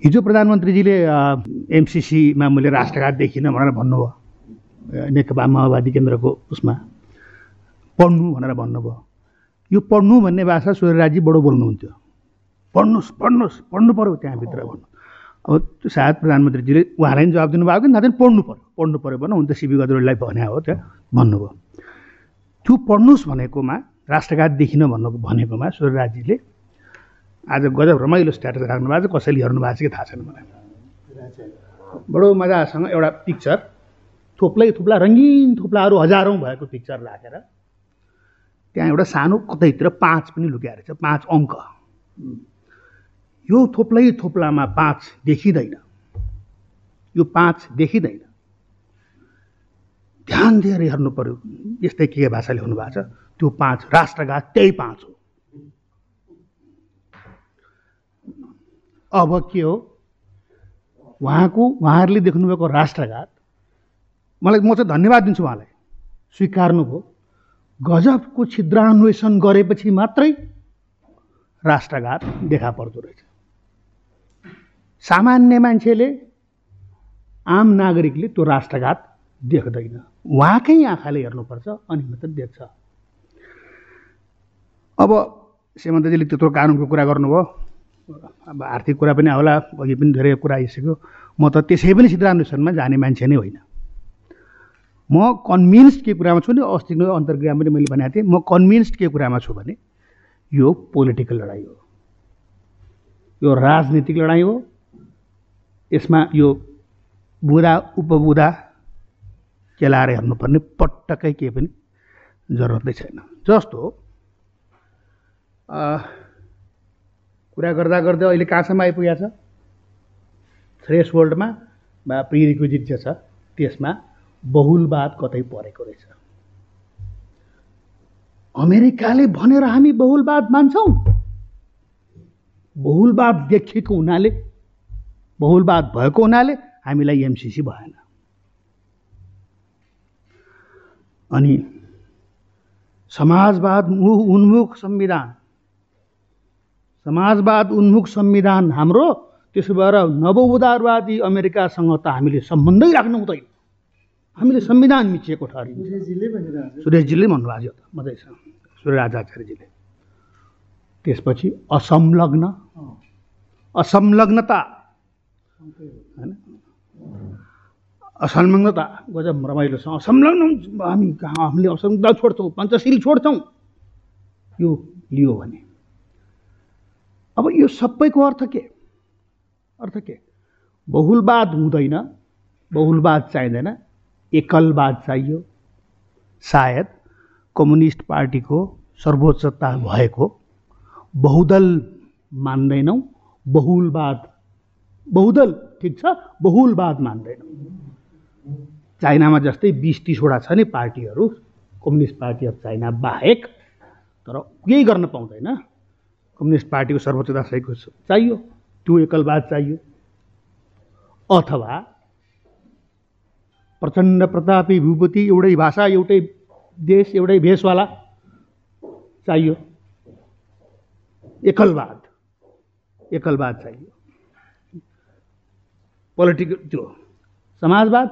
हिजो प्रधानमन्त्रीजीले एमसिसीमा मैले राष्ट्रघात देखिनँ भनेर भन्नुभयो। नेकपा माओवादी केन्द्रको उसमा। पढ्नु भनेर भन्नुभयो। यो पढ्नु भन्ने भाषा सूर्यराजी बडो बोल्नुहुन्थ्यो। पढ्नुहोस् पढ्नुहोस् पढ्नु पऱ्यो त्यहाँभित्र भन्नु। अब त्यो सायद प्रधानमन्त्रीजीले उहाँलाई पनि जवाब दिनुभएको कि नाथे पढ्नु पऱ्यो पढ्नु पऱ्यो भने हुन त सिबी गजरेलाई भने हो त्यहाँ भन्नुभयो। त्यो पढ्नुहोस् भनेकोमा राष्ट्रघात देखिन भन्नु भनेकोमा सूर्यराजीले आज गजब रमाइलो स्ट्याटस राख्नु भएको छ। कसैले हेर्नु भएको छ कि थाहा छैन मलाई। बडो मजासँग एउटा पिक्चर थुप्लै थुप्ला रङ्गिन थुप्लाहरू हजारौँ भएको पिक्चर राखेर त्यहाँ एउटा सानो कतैतिर पाँच पनि लुक्या रहेछ पाँच अङ्क। यो थोप्लै थोप्लामा पाँच देखिँदैन। यो पाँच देखिँदैन। ध्यान दिएर हेर्नु पऱ्यो यस्तै के भाषा लेख्नु भएको छ। त्यो पाँच राष्ट्रघात त्यही पाँच हो। अब के हो? उहाँको उहाँहरूले देख्नुभएको राष्ट्रघात मलाई म चाहिँ धन्यवाद दिन्छु उहाँलाई स्वीकार्नुभयो। गजबको छिद्रान्वेषण गरेपछि मात्रै राष्ट्रघात देखा पर्दो रहेछ। सामान्य मान्छेले आम नागरिकले त्यो राष्ट्रघात देख्दैन। उहाँकै आँखाले हेर्नुपर्छ अनि मात्र देख्छ। अब सेमन्तजीले त्यत्रो कानुनको कुरा गर्नुभयो। अब आर्थिक कुरा पनि होला अघि पनि धेरै कुरा आइसक्यो। म त त्यसै पनि सिद्धान्वेषणमा जाने मान्छे नै होइन। म कन्भिन्स्ड के कुरामा छु नि अस्तिको अन्तर्क्रिया पनि मैले भनेको थिएँ म कन्भिन्स्ड के कुरामा छु भने यो पोलिटिकल लडाइँ हो। यो राजनीतिक लडाइँ हो। यसमा यो बुधा उपबुधा केलाएर हेर्नुपर्ने पटक्कै केही पनि जरुरतै छैन। जस्तो कुरा गर्दा गर्दै अहिले कहाँसम्म आइपुगेको छ? थ्रेस होल्डमा वा प्रिरिक्विजिट जे छ त्यसमा बहुलवाद कतै परेको रहेछ। अमेरिकाले भनेर हामी बहुलवाद मान्छौँ। बहुलवाद देखिएको हुनाले बहुलवाद भएको हुनाले हामीलाई एमसिसी भएन। अनि समाजवाद उन्मुख संविधान समाजवाद उन्मुख संविधान हाम्रो त्यसो भएर नवउदारवादी अमेरिकासँग त हामीले सम्बन्धै राख्नु हुँदैन। हामीले संविधान मिचिएको ठहरिन्छ। सुरेशजीले भन्नुभएको थियो मधेसमा सूर्यराज आचार्यजीले त्यसपछि असंलग्न। असंलग्नता। होइन? असंलग्नता गजब रमाइलोसँग असंलग्न हामी कहाँ? हामीले असंलग्नता छोड्छौँ। पञ्चशील छोड्छौँ। यो लियो भने। अब यो सबैको अर्थ के? अर्थ के? बहुलवाद हुँदैन बहुलवाद चाहिँदैन एकलवाद चाहियो। सायद कम्युनिस्ट पार्टीको सर्वोच्चता भएको बहुदल मान्दैनौँ बहुलवाद बहुदल ठिक छ? बहुलवाद मान्दैनौँ। चाइनामा जस्तै बिस तिसवटा छ नि पार्टीहरू कम्युनिस्ट पार्टी अफ चाइना बाहेक तर केही गर्न पाउँदैन। कम्युनिस्ट पार्टीको सर्वोच्चता सहीको चाहियो। त्यो एकलवाद चाहियो। अथवा प्रचण्ड प्रतापी भूपति एउटै भाषा एउटै देश एउटै भेषवाला चाहियो। एकलवाद एकलवाद चाहियो। पोलिटिकल त्यो समाजवाद।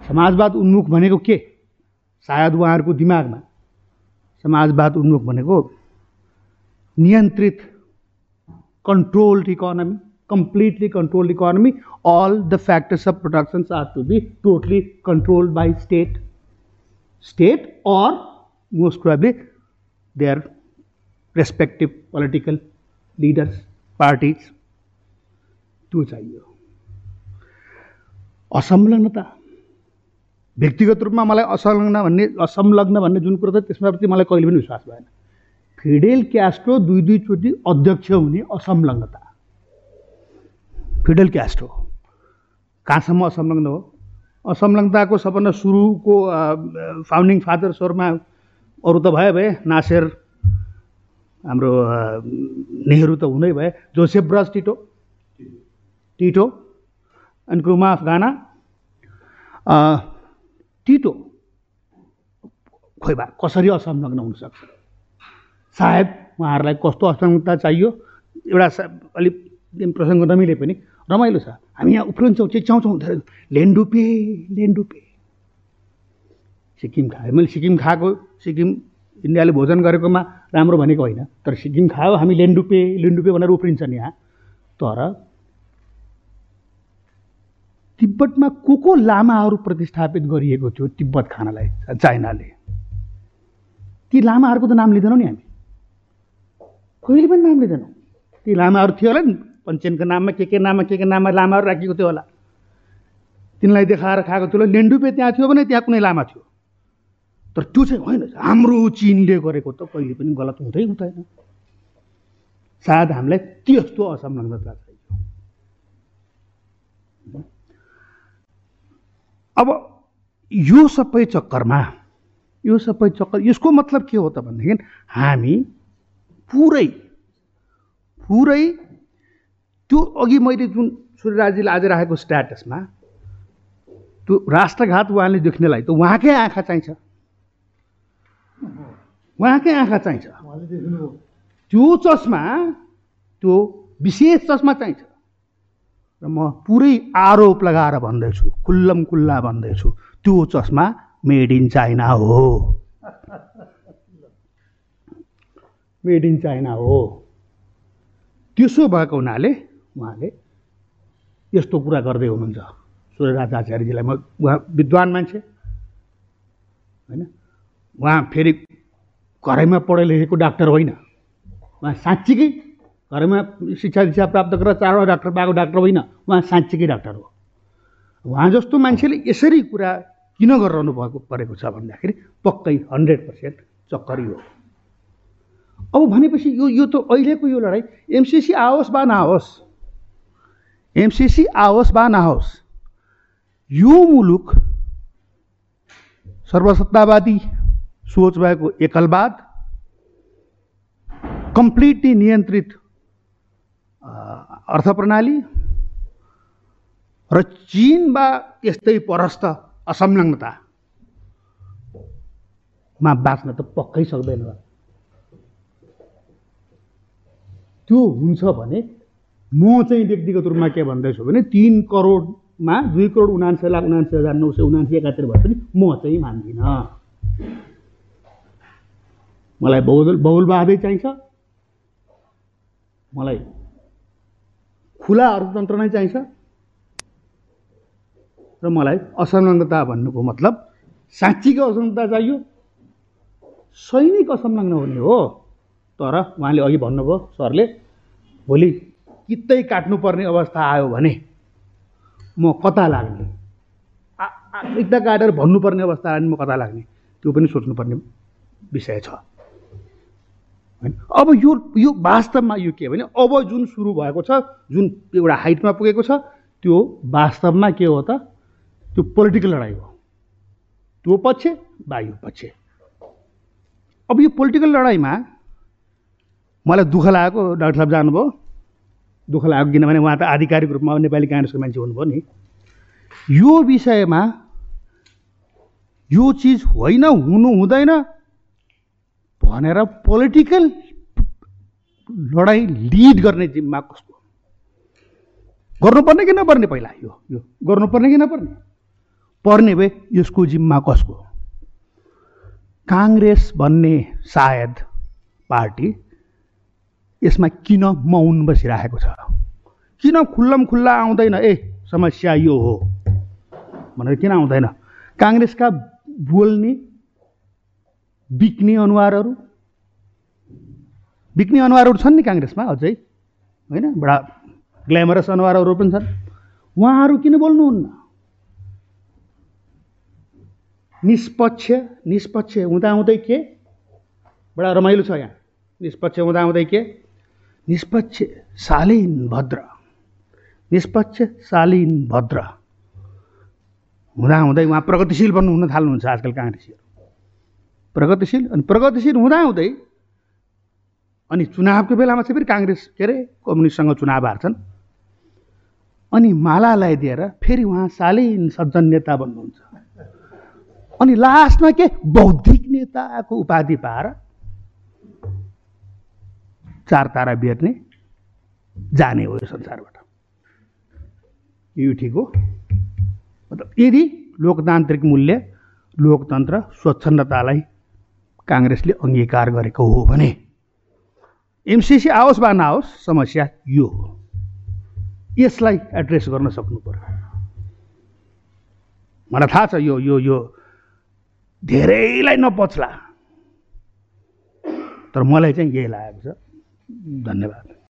समाजवाद उन्मुख भनेको के? सायद उहाँहरूको दिमागमा समाजवाद उन्मुख भनेको नियंत्रित controlled economy completely controlled economy all the factors of production are to be totally controlled by state state और most probably they are respective political leaders parties तो चाहिए असंलग्नता व्यक्तिगत रूप में मैं असंलग्न भसंलग्न भाई जो कहते मैं कहीं विश्वास भैया फिडेल क्यास्ट्रो दुई दुईचोटि अध्यक्ष हुने असंलग्नता। फिडल क्यास्ट हो कहाँसम्म असंलग्न हो? असंलग्नताको सबभन्दा सुरुको फाउन्डिङ फादर्सहरूमा अरू त भयो भए नासेर हाम्रो नेहरू त हुनै भए जोसेफ ब्रज टिटो। टिटो। अनि क्रुमा गाना टिटो। खोइ भए कसरी असंलग्न हुनसक्छ सायद उहाँहरूलाई कस्तो असंलग्नता चाहियो? एउटा अलिक प्रसङ्ग नमिले पनि रमाइलो छ। हामी यहाँ उफ्रन्छौँ चिच्याउँछौँ लेन्डुपे लेन्डुपे सिक्किम खायो मैले सिक्किम खाएको सिक्किम इन्डियाले भोजन गरेकोमा राम्रो भनेको होइन तर सिक्किम खायो हामी लेन्डुपे लेन्डुपे भनेर उफ्रिन्छन् यहाँ। तर तिब्बतमा को को लामाहरू प्रतिस्थापित गरिएको थियो तिब्बत खानालाई चाइनाले? ती लामाहरूको त नाम लिँदैनौँ नि हामी। कहिले पनि नाम लिँदैनौँ। ती लामाहरू थियो होला नि पञ्चेनको नाममा के के नाममा के के नाममा लामाहरू राखिएको थियो होला। तिनलाई देखाएर खाएको थियो लेन्डुपे त्यहाँ थियो भने त्यहाँ कुनै लामा थियो। तर त्यो चाहिँ होइन हाम्रो चिनले गरेको त कहिले पनि गलत हुँदै हुँदैन। सायद हामीलाई त्यस्तो असंलग्नता चाहियो। अब यो सबै चक्करमा यो सबै चक्कर यसको मतलब के हो त भनेदेखि हामी पुरै पुरै त्यो अघि मैले जुन सूर्यराजीले आज राखेको स्ट्याटसमा त्यो राष्ट्रघात उहाँले देख्नेलाई त उहाँकै आँखा चाहिन्छ। उहाँकै आँखा चाहिन्छ। त्यो चस्मा त्यो विशेष चस्मा चाहिन्छ। र म पुरै आरोप लगाएर भन्दैछु खुल्लम खुल्ला भन्दैछु त्यो चस्मा मेड इन चाइना हो। मेड इन चाइना हो। त्यसो भएको हुनाले उहाँले यस्तो कुरा गर्दै हुनुहुन्छ। सूर्यराज आचार्यजीलाई म उहाँ विद्वान मान्छे होइन? उहाँ फेरि घरैमा पढे लेखेको डाक्टर होइन। उहाँ साँच्चीकै घरैमा शिक्षा दीक्षा प्राप्त गरेर चारवटा डाक्टर पाएको डाक्टर होइन। उहाँ साँच्चीकै डाक्टर हो। उहाँ जस्तो मान्छेले यसरी कुरा किन गरिरहनु भएको परेको छ भन्दाखेरि पक्कै हन्ड्रेड पर्सेन्ट चक्करी हो। अब भनेपछि यो यो त अहिलेको यो लडाइँ। एमसिसी आओस् वा नआओस्। एमसिसी आओस् वा नआओस् यो मुलुक सर्वसत्तावादी सोच भएको एकलवाद कम्प्लिटली नियन्त्रित अर्थ प्रणाली र चिन वा त्यस्तै परस्त असंलग्नतामा बाँच्न त पक्कै सक्दैन। त्यो हुन्छ भने म चाहिँ व्यक्तिगत रूपमा के भन्दैछु भने तिन करोडमा दुई करोड उनान्सय लाख उनान्सय हजार नौ सय उनान्सय एकात्तर भए पनि म चाहिँ मान्दिनँ। मलाई बहुल बहुलवादै चाहिन्छ। मलाई खुला अर्थतन्त्र नै चाहिन्छ। र मलाई असंलग्नता भन्नुको मतलब साँच्चीको असंलग्नता चाहियो। सैनिक असंलग्न हुने हो। तर उहाँले अघि भन्नुभयो सरले भोलि कित्तै काट्नुपर्ने अवस्था आयो भने म कता लाग्ने? एकता काटेर भन्नुपर्ने अवस्था आयो भने म कता लाग्ने? त्यो पनि सोच्नुपर्ने विषय छ। होइन? अब यो यो वास्तवमा यो के भने अब जुन सुरु भएको छ जुन एउटा हाइटमा पुगेको छ त्यो वास्तवमा के हो त? त्यो पोलिटिकल लडाइँ हो। त्यो पक्ष वा यो पक्ष। अब यो पोलिटिकल लडाइँमा मलाई दुःख लागेको डाक्टर साहब जानुभयो। दुःख लागेको किनभने उहाँ त आधिकारिक रूपमा नेपाली काङ्ग्रेसको मान्छे हुनुभयो नि। यो विषयमा यो चिज होइन हुनु हुँदैन भनेर पोलिटिकल लडाइँ लिड गर्ने जिम्मा कसको गर्नुपर्ने कि नपर्ने पहिला? यो यो गर्नुपर्ने कि नपर्ने? पर्ने भए यसको जिम्मा कसको? काङ्ग्रेस भन्ने सायद पार्टी यसमा किन मौन बसिरहेको छ? किन खुल्लम खुल्ला आउँदैन? ए समस्या यो हो। भनेर किन आउँदैन? काङ्ग्रेसका बोल्ने बिक्ने अनुहारहरू? बिक्ने अनुहारहरू छन् नि काङ्ग्रेसमा अझै होइन? बडा ग्ल्यामरस अनुहारहरू पनि छन्। उहाँहरू किन बोल्नुहुन्न? निष्पक्ष निष्पक्ष हुँदाहुँदै के? बडा रमाइलो छ यहाँ। निष्पक्ष हुँदाहुँदै के? निष्पक्ष शालीन भद्र। निष्पक्ष शालीन भद्र। हुँदाहुँदै उहाँ प्रगतिशील बन्नु हुन थाल्नुहुन्छ आजकल काङ्ग्रेसीहरू। प्रगतिशील अनि प्रगतिशील हुँदाहुँदै अनि चुनावको बेलामा चाहिँ फेरि काङ्ग्रेस के अरे कम्युनिस्टसँग चुनाव हार्छन्। अनि मालालाई दिएर फेरि उहाँ शालीन सज्जन नेता बन्नुहुन्छ। अनि लास्टमा के? बौद्धिक नेताको उपाधि पाएर चार तारा बेर्ने जाने हो यो संसारबाट। यो ठिक हो? मतलब यदि लोकतान्त्रिक मूल्य लोकतन्त्र स्वच्छन्दतालाई काङ्ग्रेसले अङ्गीकार गरेको हो भने एमसिसी आओस् वा नआओस् समस्या यो हो। यसलाई एड्रेस गर्न सक्नु पर्यो मलाई थाहा छ यो यो यो धेरैलाई नपच्ला। तर मलाई चाहिँ यही लागेको छ। धन्यवाद।